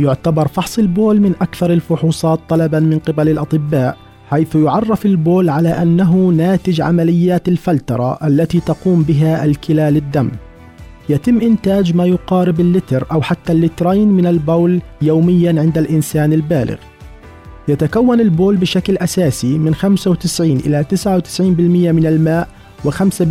يعتبر فحص البول من أكثر الفحوصات طلبا من قبل الأطباء حيث يعرف البول على أنه ناتج عمليات الفلترة التي تقوم بها الكلى للدم يتم إنتاج ما يقارب اللتر أو حتى اللترين من البول يوميا عند الإنسان البالغ يتكون البول بشكل أساسي من 95 إلى 99% من الماء و5%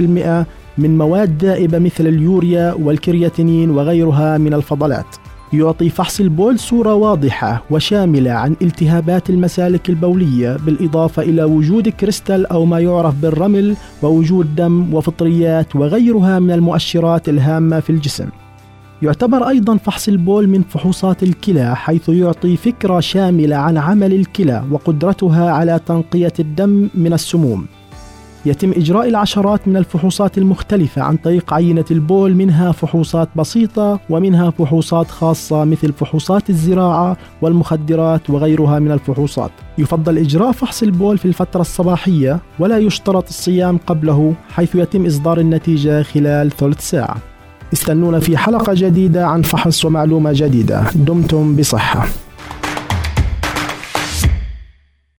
من مواد دائبة مثل اليوريا والكرياتينين وغيرها من الفضلات. يعطي فحص البول صورة واضحة وشاملة عن التهابات المسالك البولية بالإضافة إلى وجود كريستال أو ما يعرف بالرمل ووجود دم وفطريات وغيرها من المؤشرات الهامة في الجسم. يعتبر أيضا فحص البول من فحوصات الكلى حيث يعطي فكرة شاملة عن عمل الكلى وقدرتها على تنقية الدم من السموم. يتم إجراء العشرات من الفحوصات المختلفة عن طريق عينة البول منها فحوصات بسيطة ومنها فحوصات خاصة مثل فحوصات الزراعة والمخدرات وغيرها من الفحوصات. يفضل إجراء فحص البول في الفترة الصباحية ولا يشترط الصيام قبله حيث يتم إصدار النتيجة خلال ثلث ساعة. استنونا في حلقة جديدة عن فحص ومعلومة جديدة دمتم بصحة